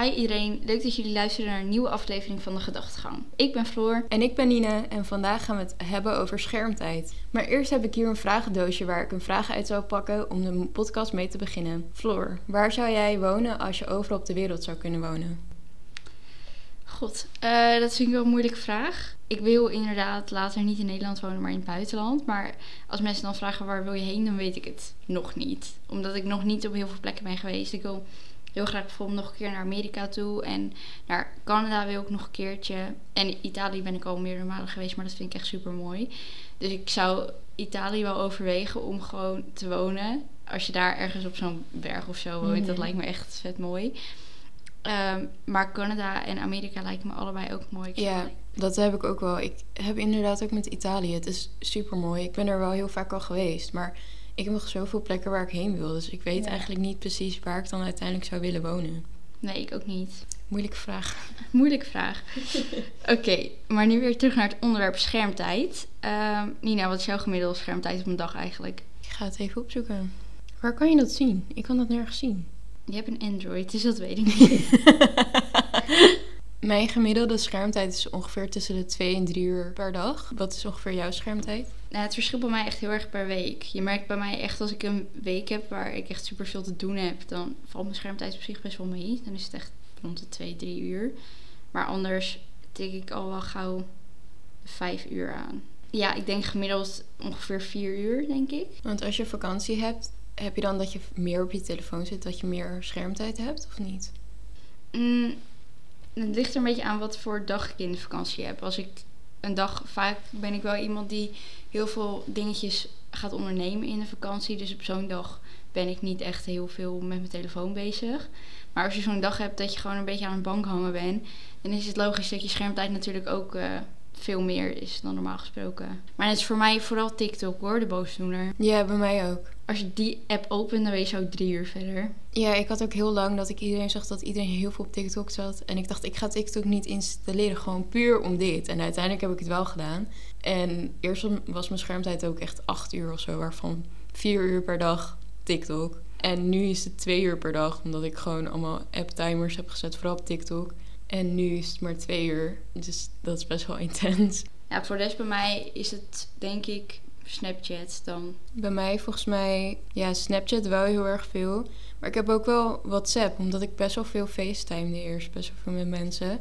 Hi iedereen, leuk dat jullie luisteren naar een nieuwe aflevering van De Gedachtegang. Ik ben Floor. En ik ben Nina en vandaag gaan we het hebben over schermtijd. Maar eerst heb ik hier een vragendoosje waar ik een vraag uit zou pakken om de podcast mee te beginnen. Floor, waar zou jij wonen als je overal op de wereld zou kunnen wonen? God, eh, dat vind ik wel een moeilijke vraag. Ik wil inderdaad later niet in Nederland wonen, maar in het buitenland. Maar als mensen dan vragen waar wil je heen, dan weet ik het nog niet. Omdat ik nog niet op heel veel plekken ben geweest. Ik wil heel graag bijvoorbeeld nog een keer naar Amerika toe. En naar Canada wil ik nog een keertje. En Italië ben ik al meerdere malen geweest, maar dat vind ik echt super mooi. Dus ik zou Italië wel overwegen om gewoon te wonen. Als je daar ergens op zo'n berg of zo woont, dat Mhm. lijkt me echt vet mooi. Ehm, maar Canada en Amerika lijken me allebei ook mooi. Ja, dat heb ik ook wel. Ik heb inderdaad ook met Italië. Het is super mooi. Ik ben er wel heel vaak al geweest. Maar ik heb nog zoveel plekken waar ik heen wil. Dus ik weet Ja. eigenlijk niet precies waar ik dan uiteindelijk zou willen wonen. Nee, ik ook niet. Moeilijke vraag. Moeilijke vraag. Oké, maar nu weer terug naar het onderwerp schermtijd. Ehm, Nina, wat is jouw gemiddelde schermtijd op een dag eigenlijk? Ik ga het even opzoeken. Waar kan je dat zien? Ik kan dat nergens zien. Je hebt een Android, dus dat weet ik niet. Mijn gemiddelde schermtijd is ongeveer tussen de 2 en 3 uur per dag. Wat is ongeveer jouw schermtijd? Nou, het verschilt bij mij echt heel erg per week. Je merkt bij mij echt als ik een week heb waar ik echt super veel te doen heb, dan valt mijn schermtijd op zich best wel mee. Dan is het echt rond de 2, 3 uur. Maar anders tik ik al wel gauw 5 uur aan. Ja, ik denk gemiddeld ongeveer 4 uur, denk ik. Want als je vakantie hebt, heb je dan dat je meer op je telefoon zit, dat je meer schermtijd hebt of niet? Mm, het ligt er een beetje aan wat voor dag ik in de vakantie heb. Als ik een dag, vaak ben ik wel iemand die heel veel dingetjes gaat ondernemen in de vakantie. Dus op zo'n dag ben ik niet echt heel veel met mijn telefoon bezig. Maar als je zo'n dag hebt dat je gewoon een beetje aan een bank hangen bent, dan is het logisch dat je schermtijd natuurlijk ook eh, veel meer is dan normaal gesproken. Maar het is voor mij vooral TikTok hoor, de boosdoener. Ja, bij mij ook. Als je die app opent, dan ben je zo drie uur verder. Ja, ik had ook heel lang dat ik iedereen zag dat iedereen heel veel op TikTok zat. En ik dacht, ik ga TikTok niet installeren, gewoon puur om dit. En uiteindelijk heb ik het wel gedaan. En eerst was mijn schermtijd ook echt acht uur of zo, waarvan vier uur per dag TikTok. En nu is het twee uur per dag, omdat ik gewoon allemaal app-timers heb gezet, vooral op TikTok. En nu is het maar twee uur, dus dat is best wel intens. Ja, voor de rest bij mij is het denk ik Snapchat dan. Bij mij volgens mij, ja, Snapchat wel heel erg veel. Maar ik heb ook wel WhatsApp, omdat ik best wel veel FaceTime eerst, best wel veel met mensen.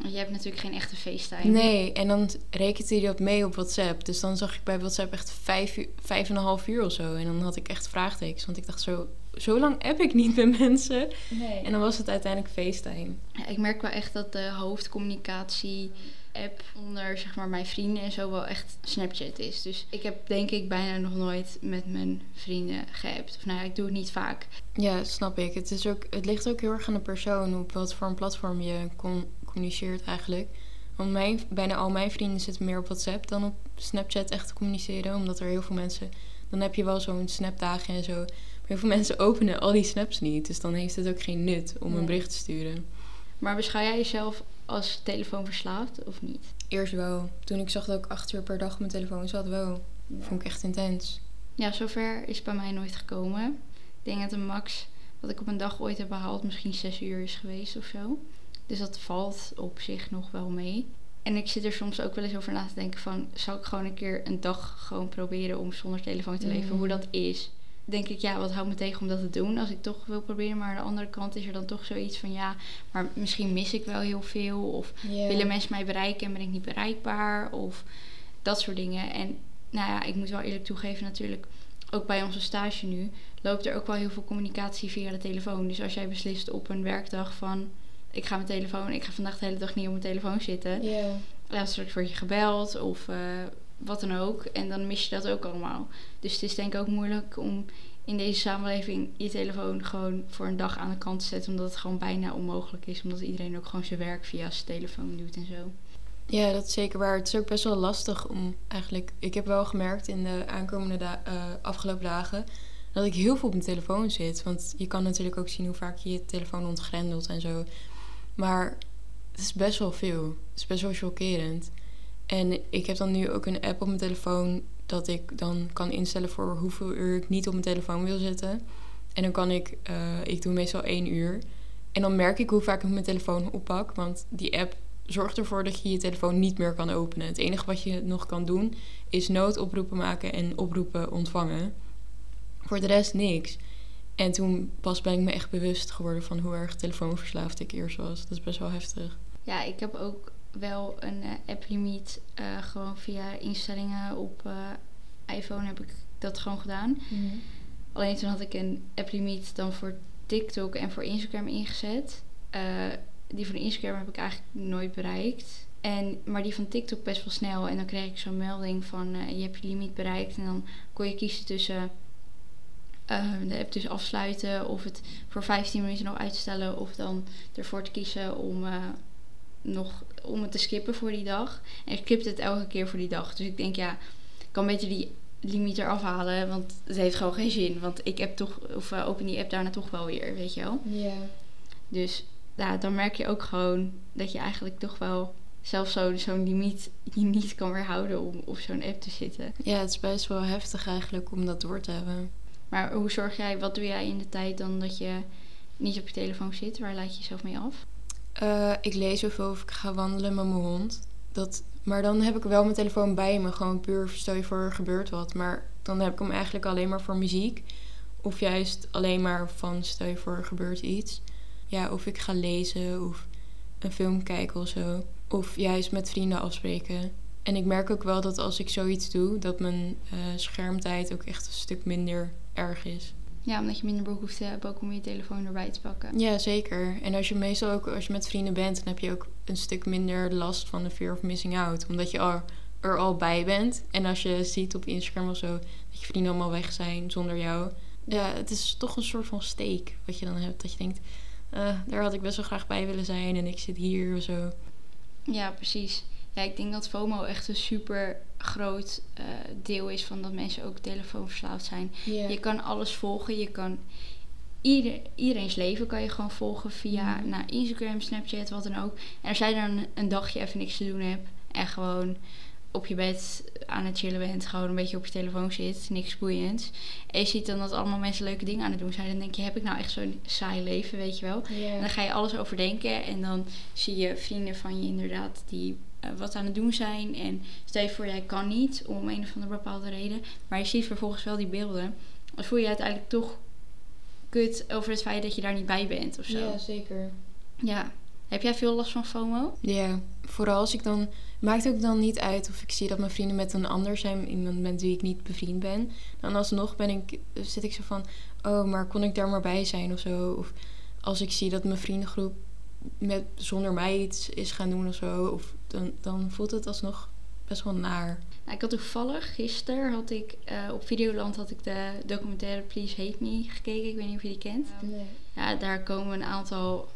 Want je hebt natuurlijk geen echte FaceTime. Nee, en dan rekent hij dat mee op WhatsApp. Dus dan zag ik bij WhatsApp echt vijf, uur, vijf en een half uur of zo. En dan had ik echt vraagtekens, want ik dacht zo, zo lang app ik niet met mensen. nee. En dan was het uiteindelijk FaceTime. Ja, ik merk wel echt dat de hoofdcommunicatie app onder zeg maar mijn vrienden en zo wel echt Snapchat is. Dus ik heb denk ik bijna nog nooit met mijn vrienden geappt. Of nou ja, ik doe het niet vaak. Ja, snap ik. Het, is ook, het ligt ook heel erg aan de persoon op wat voor een platform je com- communiceert eigenlijk. Want mijn, bijna al mijn vrienden zitten meer op WhatsApp dan op Snapchat echt te communiceren. Omdat er heel veel mensen... Dan heb je wel zo'n snapdagen en zo. Heel veel mensen openen al die snaps niet. Dus dan heeft het ook geen nut om Nee. een bericht te sturen. Maar beschouw jij jezelf als telefoonverslaafd of niet? Eerst wel. Toen ik zag dat ik acht uur per dag op mijn telefoon zat, wel. Vond ik echt intens. Ja, zover is het bij mij nooit gekomen. Ik denk dat de max wat ik op een dag ooit heb behaald misschien zes uur is geweest of zo. Dus dat valt op zich nog wel mee. En ik zit er soms ook wel eens over na te denken van... zou ik gewoon een keer een dag gewoon proberen om zonder telefoon te leven? Mm. Hoe dat is. Denk ik, ja, wat houdt me tegen om dat te doen? Als ik toch wil proberen. Maar aan de andere kant is er dan toch zoiets van... ja, maar misschien mis ik wel heel veel. Of willen mensen mij bereiken en ben ik niet bereikbaar? Of dat soort dingen. En nou ja, ik moet wel eerlijk toegeven natuurlijk... ook bij onze stage nu... loopt er ook wel heel veel communicatie via de telefoon. Dus als jij beslist op een werkdag van... ik ga mijn telefoon... ik ga vandaag de hele dag niet op mijn telefoon zitten... Ja. laatst straks word je gebeld of eh, wat dan ook. En dan mis je dat ook allemaal. Dus het is denk ik ook moeilijk om in deze samenleving je telefoon gewoon voor een dag aan de kant te zetten. Omdat het gewoon bijna onmogelijk is. Omdat iedereen ook gewoon zijn werk via zijn telefoon doet en zo. Ja, dat is zeker waar. Het is ook best wel lastig om eigenlijk... Ik heb wel gemerkt in de aankomende da- eh, afgelopen dagen... dat ik heel veel op mijn telefoon zit. Want je kan natuurlijk ook zien hoe vaak je je telefoon ontgrendelt en zo. Maar het is best wel veel. Het is best wel chockerend. En ik heb dan nu ook een app op mijn telefoon... dat ik dan kan instellen voor hoeveel uur ik niet op mijn telefoon wil zitten. En dan kan ik... eh, ik doe meestal één uur... En dan merk ik hoe vaak ik mijn telefoon oppak. Want die app zorgt ervoor dat je je telefoon niet meer kan openen. Het enige wat je nog kan doen is noodoproepen maken en oproepen ontvangen. Voor de rest niks. En toen pas ben ik me echt bewust geworden van hoe erg telefoonverslaafd ik eerst was. Dat is best wel heftig. Ja, ik heb ook wel een app-limiet. Uh, gewoon via instellingen op uh, iPhone heb ik dat gewoon gedaan. Mm -hmm. Alleen toen had ik een app-limiet dan voor TikTok en voor Instagram ingezet. die van Instagram heb ik eigenlijk nooit bereikt. En, maar die van TikTok best wel snel. En dan kreeg ik zo'n melding van je hebt je limiet bereikt. En dan kon je kiezen tussen de app dus afsluiten of het voor 15 minuten nog uitstellen. Of dan ervoor te kiezen om nog om het te skippen voor die dag. En ik skipte het elke keer voor die dag. Dus ik denk, ja, ik kan beter die limiet eraf halen. Want het heeft gewoon geen zin. Want ik heb toch, of uh, open die app daarna toch wel weer, weet je wel. Ja. Dus ja, dan merk je ook gewoon dat je eigenlijk toch wel zelfs zo'n zo limiet je niet kan weerhouden om op zo'n app te zitten. Ja, het is best wel heftig eigenlijk om dat door te hebben. Maar hoe zorg jij, wat doe jij in de tijd dan dat je niet op je telefoon zit? Waar laat je jezelf mee af? Uh, ik lees zoveel of ik ga wandelen met mijn hond. Dat, maar dan heb ik wel mijn telefoon bij me. Gewoon puur stel je voor er gebeurt wat. Maar dan heb ik hem eigenlijk alleen maar voor muziek. Of juist alleen maar van stel je voor er gebeurt iets. Ja, of ik ga lezen of een film kijken of zo. Of juist met vrienden afspreken. En ik merk ook wel dat als ik zoiets doe, dat mijn uh, schermtijd ook echt een stuk minder erg is. Ja, omdat je minder behoefte hebt ook om je telefoon erbij te pakken. Ja, zeker. En als je meestal ook als je met vrienden bent, dan heb je ook een stuk minder last van de fear of missing out. Omdat je al, er al bij bent. En als je ziet op Instagram of zo dat je vrienden allemaal weg zijn zonder jou. Ja, het is toch een soort van steek wat je dan hebt. Dat je denkt, uh, daar had ik best wel graag bij willen zijn en ik zit hier of zo. Ja, precies. Ja, ik denk dat FOMO echt een super groot uh, deel is van dat mensen ook telefoonverslaafd zijn. Yeah. Je kan alles volgen. Je kan ieder, iedereen's leven kan je gewoon volgen via naar Instagram, Snapchat, wat dan ook. En als jij dan een dagje even niks te doen hebt en gewoon op je bed aan het chillen bent, gewoon een beetje op je telefoon zit, niks boeiends. En je ziet dan dat allemaal mensen leuke dingen aan het doen zijn. Dan denk je, heb ik nou echt zo'n saai leven, weet je wel? En dan ga je alles overdenken en dan zie je vrienden van je inderdaad die eh, wat aan het doen zijn. En stel je voor, jij kan niet om een of andere bepaalde reden. Maar je ziet vervolgens wel die beelden. Dan voel je je uiteindelijk toch kut over het feit dat je daar niet bij bent of zo. ja, zeker. Ja. Heb jij veel last van FOMO? Ja, vooral als ik dan... Maakt ook dan niet uit of ik zie dat mijn vrienden met een ander zijn. Iemand met wie ik niet bevriend ben. Dan alsnog ben ik, zit ik zo van... Oh, maar kon ik daar maar bij zijn of zo? Of als ik zie dat mijn vriendengroep met, zonder mij iets is gaan doen of zo. Of dan, dan voelt het alsnog best wel naar. Nou, ik had toevallig gisteren had ik eh, op Videoland had ik de documentaire Please Hate Me gekeken. Ik weet niet of je die kent. Nee. Ja, daar komen een aantal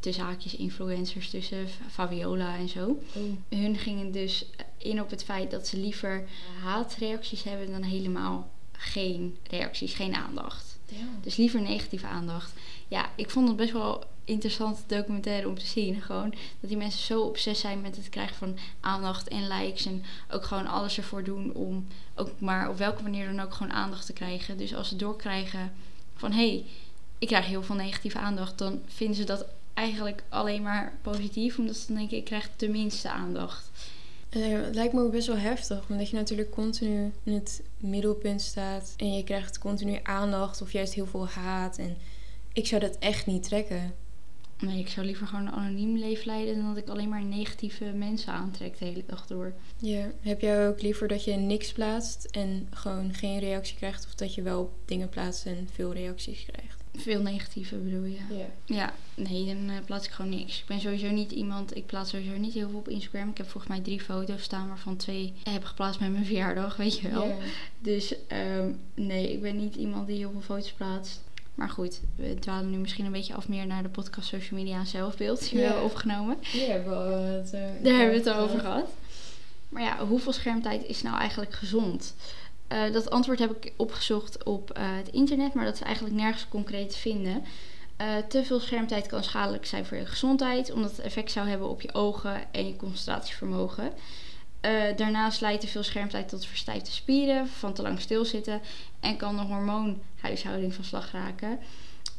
tussen haakjes influencers tussen, Fabiola en zo. Oh. Hun gingen dus in op het feit dat ze liever haatreacties hebben dan helemaal geen reacties, geen aandacht. Dus liever negatieve aandacht. Ja, ik vond het best wel interessant documentaire om te zien. Gewoon dat die mensen zo obsessief zijn met het krijgen van aandacht en likes. En ook gewoon alles ervoor doen om ook maar op welke manier dan ook gewoon aandacht te krijgen. Dus als ze doorkrijgen van hé, hey, ik krijg heel veel negatieve aandacht, dan vinden ze dat eigenlijk alleen maar positief. Omdat ze dan denken, ik krijg de minste aandacht. Eh, het lijkt me ook best wel heftig, omdat je natuurlijk continu in het middelpunt staat en je krijgt continu aandacht of juist heel veel haat. En ik zou dat echt niet trekken. Nee, ik zou liever gewoon een anoniem leven leiden dan dat ik alleen maar negatieve mensen aantrek de hele dag door. Ja, heb jij ook liever dat je niks plaatst en gewoon geen reactie krijgt, of dat je wel dingen plaatst en veel reacties krijgt? Veel negatieve bedoel je? Ja. Ja, nee, dan uh, plaats ik gewoon niks. Ik ben sowieso niet iemand, ik plaats sowieso niet heel veel op Instagram. Ik heb volgens mij drie foto's staan, waarvan twee heb geplaatst met mijn verjaardag, weet je wel. Ja. Dus um, nee, ik ben niet iemand die heel veel foto's plaatst. Maar goed, we dwalen nu misschien een beetje af meer naar de podcast social media en zelfbeeld die we hebben opgenomen. Het, eh, Daar hebben we het al over gehad. Maar ja, hoeveel schermtijd is nou eigenlijk gezond? Uh, dat antwoord heb ik opgezocht op uh, het internet, maar dat is eigenlijk nergens concreet te vinden. Te veel schermtijd kan schadelijk zijn voor je gezondheid, omdat het effect zou hebben op je ogen en je concentratievermogen. Uh, daarnaast leidt te veel schermtijd tot verstijfde spieren, van te lang stilzitten en kan de hormoonhuishouding van slag raken.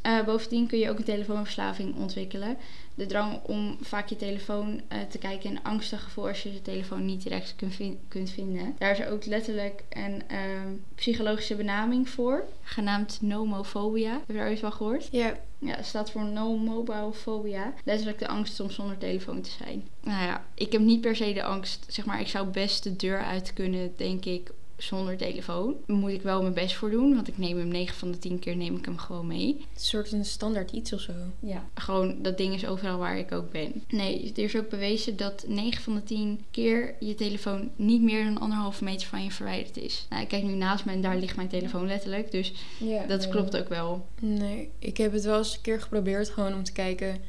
Eh, bovendien kun je ook een telefoonverslaving ontwikkelen. De drang om vaak je telefoon eh, te kijken en angstig gevoel als je de telefoon niet direct kunt, kunt vinden. Daar is ook letterlijk een ehm, psychologische benaming voor, genaamd nomofobia. Heb je daar ooit van gehoord? Ja. Ja, het staat voor no mobile phobia. Letterlijk de angst om zonder telefoon te zijn. Nou ja, ik heb niet per se de angst. Zeg maar, ik zou best de deur uit kunnen, denk ik, zonder telefoon. Moet ik wel mijn best voor doen, want ik neem hem 9 van de 10 keer neem ik hem gewoon mee. Een soort een standaard iets of zo. Ja. Gewoon, dat ding is overal waar ik ook ben. Nee, er is ook bewezen dat 9 van de 10 keer je telefoon niet meer dan anderhalve meter van je verwijderd is. Nou, ik kijk nu naast me en daar ligt mijn telefoon letterlijk, dus ja, dat klopt ook wel. Nee, ik heb het wel eens een keer geprobeerd gewoon om te kijken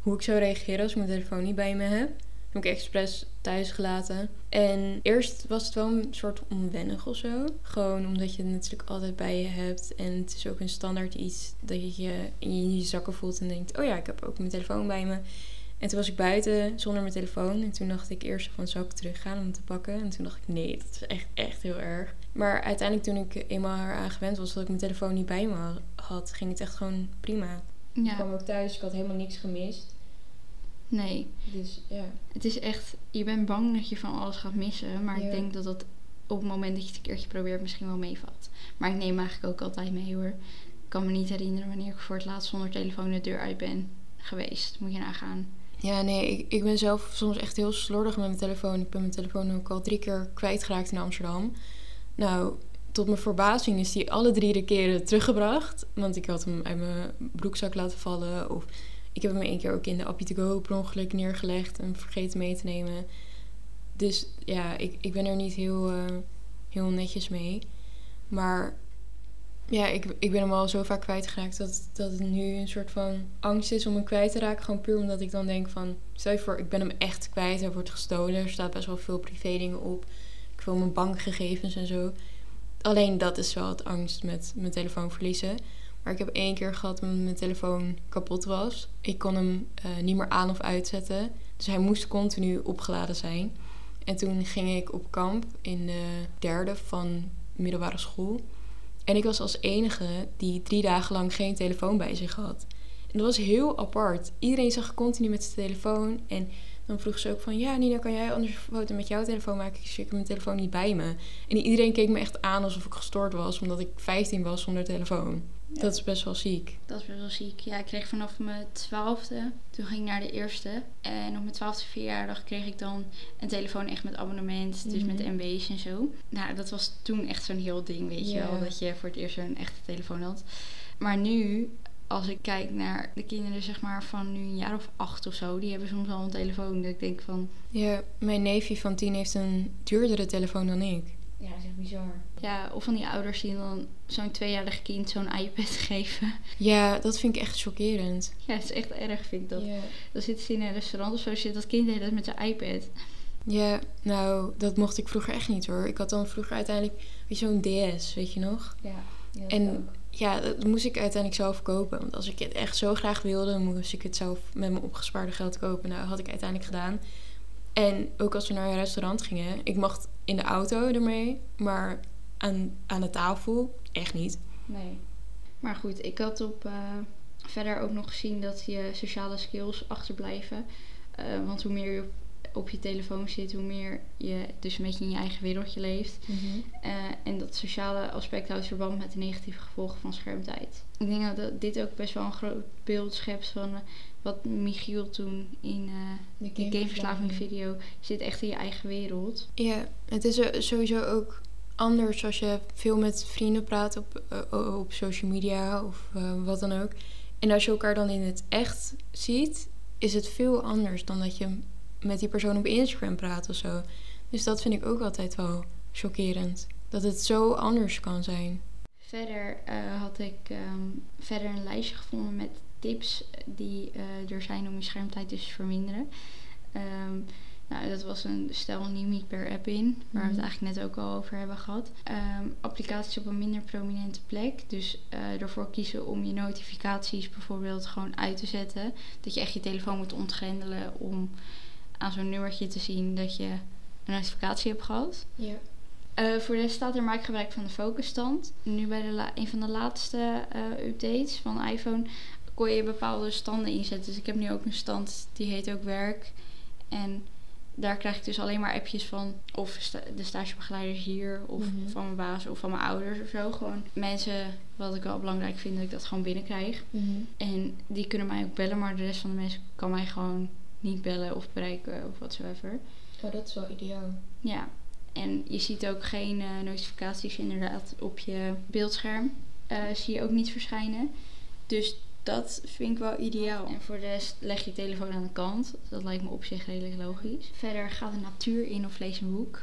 hoe ik zou reageren als ik mijn telefoon niet bij me heb heb ik expres thuis gelaten. En eerst was het wel een soort onwennig of zo. Gewoon omdat je het natuurlijk altijd bij je hebt. En het is ook een standaard iets dat je je in je zakken voelt en denkt... oh ja, ik heb ook mijn telefoon bij me. En toen was ik buiten zonder mijn telefoon. En toen dacht ik eerst van, zou ik teruggaan om te pakken? En toen dacht ik, nee, dat is echt, echt heel erg. Maar uiteindelijk toen ik eenmaal eraan gewend was dat ik mijn telefoon niet bij me had... ging het echt gewoon prima. Ja. Ik kwam ook thuis, ik had helemaal niks gemist. Nee. Dus ja. Het is echt, je bent bang dat je van alles gaat missen. Maar ik denk dat dat op het moment dat je het een keertje probeert misschien wel meevalt. Maar ik neem eigenlijk ook altijd mee hoor. Ik kan me niet herinneren wanneer ik voor het laatst zonder telefoon de deur uit ben geweest. Moet je nagaan. Ja, nee, ik, ik ben zelf soms echt heel slordig met mijn telefoon. Ik ben mijn telefoon ook al drie keer kwijtgeraakt in Amsterdam. Nou, tot mijn verbazing is die alle drie de keren teruggebracht. Want ik had hem uit mijn broekzak laten vallen. Of ik heb hem één keer ook in de Appie to per ongeluk neergelegd en vergeten mee te nemen. Dus ja, ik, ik ben er niet heel, uh, heel netjes mee. Maar ja, ik, ik ben hem al zo vaak kwijtgeraakt dat, dat het nu een soort van angst is om hem kwijt te raken. Gewoon puur omdat ik dan denk van, stel je voor, ik ben hem echt kwijt. Hij wordt gestolen. Er staat best wel veel privé dingen op. Ik wil mijn bankgegevens en zo. Alleen dat is wel het angst met mijn telefoon verliezen. Maar ik heb één keer gehad dat mijn telefoon kapot was. Ik kon hem uh, niet meer aan of uitzetten. Dus hij moest continu opgeladen zijn. En toen ging ik op kamp in de derde van middelbare school. En ik was als enige die drie dagen lang geen telefoon bij zich had. En dat was heel apart. Iedereen zag continu met zijn telefoon. En dan vroeg ze ook van... Ja, Nina, kan jij anders een foto met jouw telefoon maken? Ik heb mijn telefoon niet bij me. En iedereen keek me echt aan alsof ik gestoord was... omdat ik 15 was zonder telefoon. Dat is best wel ziek. Dat is best wel ziek. Ja, ik kreeg vanaf mijn twaalfde, toen ging ik naar de eerste. En op mijn twaalfde verjaardag kreeg ik dan een telefoon echt met abonnement. Dus met mhm. MB's en zo. Nou, dat was toen echt zo'n heel ding, weet je wel. Dat je voor het eerst zo'n echte telefoon had. Maar nu, als ik kijk naar de kinderen zeg maar van nu een jaar of acht of zo. Die hebben soms al een telefoon. Dat ik denk van... Ja, mijn neefje van tien heeft een duurdere telefoon dan ik. Ja, dat is echt bizar. Ja, of van die ouders die dan zo'n tweejarig kind zo'n iPad geven. Ja, dat vind ik echt chockerend. Ja, het is echt erg, vind ik dat. Dan zitten ze in een restaurant of zo, zit dat kind dat met zijn iPad. Ja, nou, dat mocht ik vroeger echt niet hoor. Ik had dan vroeger uiteindelijk zo'n DS, weet je nog? Ja. en ja, dat moest ik uiteindelijk zelf kopen. Want als ik het echt zo graag wilde, moest ik het zelf met mijn opgespaarde geld kopen. Nou, had ik uiteindelijk gedaan. En ook als we naar een restaurant gingen, ik mocht in de auto ermee, maar aan, aan de tafel echt niet. Nee. Maar goed, ik had op uh, verder ook nog gezien dat je sociale skills achterblijven. Uh, want hoe meer je op, je telefoon zit, hoe meer je dus een beetje in je eigen wereldje leeft. Mm en dat sociale aspect houdt verband met de negatieve gevolgen van schermtijd. Ik denk dat dit ook best wel een groot beeld schept van wat Michiel toen in uh, de gameverslaving video zit echt in je eigen wereld. Ja, het is sowieso ook anders als je veel met vrienden praat op, op social media of wat dan ook. En als je elkaar dan in het echt ziet, is het veel anders dan dat je met die persoon op Instagram praat of zo. Dus dat vind ik ook altijd wel chockerend. Dat het zo anders kan zijn. Verder had ik um, verder een lijstje gevonden met tips die uh, er zijn om je schermtijd dus te verminderen. Um, nou, dat was een stel niet per app in, waar we het mhm. eigenlijk net ook al over hebben gehad. Um, applicaties op een minder prominente plek. Dus uh, ervoor kiezen om je notificaties bijvoorbeeld gewoon uit te zetten. Dat je echt je telefoon moet ontgrendelen om aan zo'n nummertje te zien dat je een notificatie hebt gehad. Ja. Eh, voor de rest staat er maak gebruik van de focusstand. Nu bij de la- een van de laatste eh, updates van iPhone kon je bepaalde standen inzetten. Dus ik heb nu ook een stand die heet ook werk. En daar krijg ik dus alleen maar appjes van. Of sta- de stagebegeleiders hier. Of Mhm. van mijn baas of van mijn ouders of zo. Gewoon mensen, wat ik wel belangrijk vind, dat ik dat gewoon binnenkrijg. En die kunnen mij ook bellen, maar de rest van de mensen kan mij gewoon niet bellen of bereiken of whatsoever. Oh, dat is wel ideaal. Ja, en je ziet ook geen eh, notificaties inderdaad op je beeldscherm. Eh, zie je ook niet verschijnen. Dus dat vind ik wel ideaal. En voor de rest leg je telefoon aan de kant. Dat lijkt me op zich redelijk logisch. Verder gaat de natuur in of lees een boek.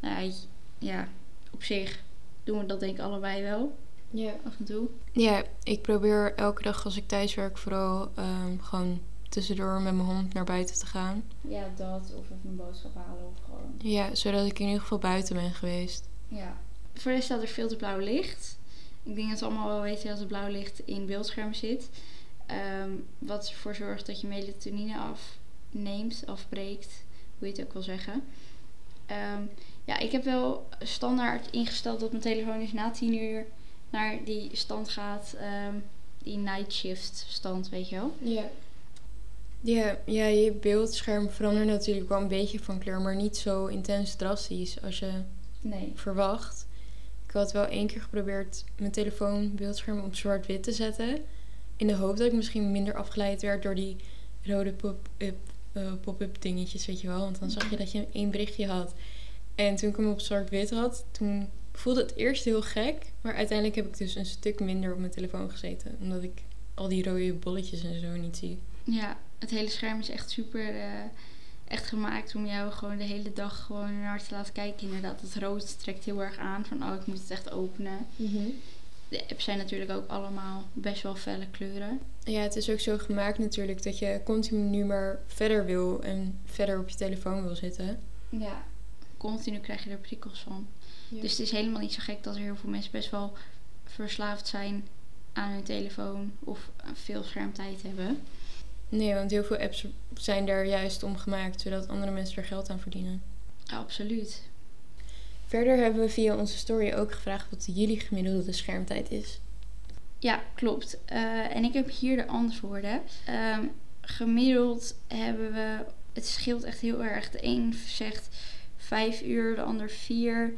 Nou, ja, ja, op zich doen we dat denk ik allebei wel, Ja. af en toe. Ja, ik probeer elke dag als ik thuis werk vooral ehm, gewoon tussendoor met mijn hond naar buiten te gaan. Ja, dat. Of even een boodschap halen of gewoon Ja, zodat ik in ieder geval buiten ben geweest. Ja. Voor de rest staat er veel te blauw licht. Ik denk dat we allemaal wel weten dat het blauw licht in beeldschermen zit. Ehm, wat ervoor zorgt dat je melatonine afneemt, afbreekt, hoe je het ook wil zeggen. Ehm, ja, ik heb wel standaard ingesteld dat mijn telefoon dus na 10 uur naar die stand gaat. ehm, die night shift stand, weet je wel. Ja. Ja, ja, je beeldscherm verandert natuurlijk wel een beetje van kleur, maar niet zo intens drastisch als je Nee. verwacht. Ik had wel één keer geprobeerd mijn telefoon beeldscherm op zwart-wit te zetten. In de hoop dat ik misschien minder afgeleid werd door die rode pop-up eh, pop-up dingetjes, weet je wel. Want dan zag je dat je één berichtje had. En toen ik hem op zwart-wit had, toen voelde het eerst heel gek. Maar uiteindelijk heb ik dus een stuk minder op mijn telefoon gezeten. Omdat ik al die rode bolletjes en zo niet zie. Ja, het hele scherm is echt super eh, echt gemaakt om jou gewoon de hele dag gewoon naar te laten kijken. Inderdaad, het rood trekt heel erg aan van oh, ik moet het echt openen. De apps zijn natuurlijk ook allemaal best wel felle kleuren. Ja, het is ook zo gemaakt natuurlijk dat je continu maar verder wil en verder op je telefoon wil zitten. Ja. Continu krijg je er prikkels van. Dus het is helemaal niet zo gek dat er heel veel mensen best wel verslaafd zijn aan hun telefoon of veel schermtijd hebben. Nee, want heel veel apps zijn daar juist om gemaakt, zodat andere mensen er geld aan verdienen. Absoluut. Verder hebben we via onze story ook gevraagd wat jullie gemiddelde schermtijd is. Ja, klopt. Eh, en ik heb hier de antwoorden. Ehm, gemiddeld hebben we. Het scheelt echt heel erg. De een zegt vijf uur, de ander vier.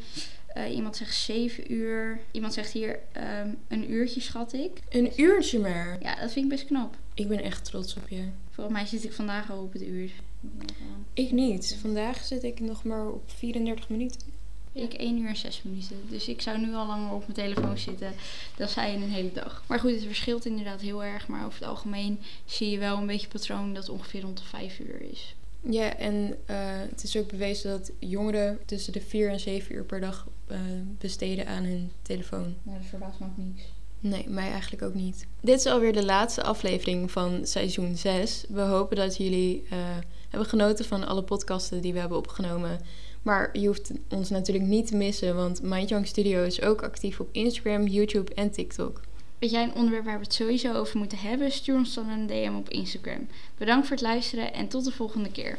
Eh, iemand zegt zeven uur. Iemand zegt hier ehm, een uurtje, schat ik. Een uurtje maar. Ja, dat vind ik best knap. Ik ben echt trots op je. Volgens mij zit ik vandaag al op het uur. Ik niet. Vandaag zit ik nog maar op 34 minuten. Ik 1 uur en 6 minuten. Dus ik zou nu al langer op mijn telefoon zitten dan zij in een hele dag. Maar goed, het verschilt inderdaad heel erg. Maar over het algemeen zie je wel een beetje patroon dat het ongeveer rond de 5 uur is. Ja, en eh, het is ook bewezen dat jongeren tussen de 4 en 7 uur per dag eh, besteden aan hun telefoon. Nou, dat verbaast me ook niks. Nee, mij eigenlijk ook niet. Dit is alweer de laatste aflevering van seizoen 6. We hopen dat jullie eh, hebben genoten van alle podcasten die we hebben opgenomen. Maar je hoeft ons natuurlijk niet te missen, want Mind Studio is ook actief op Instagram, YouTube en TikTok. Weet jij een onderwerp waar we het sowieso over moeten hebben? Stuur ons dan een DM op Instagram. Bedankt voor het luisteren en tot de volgende keer.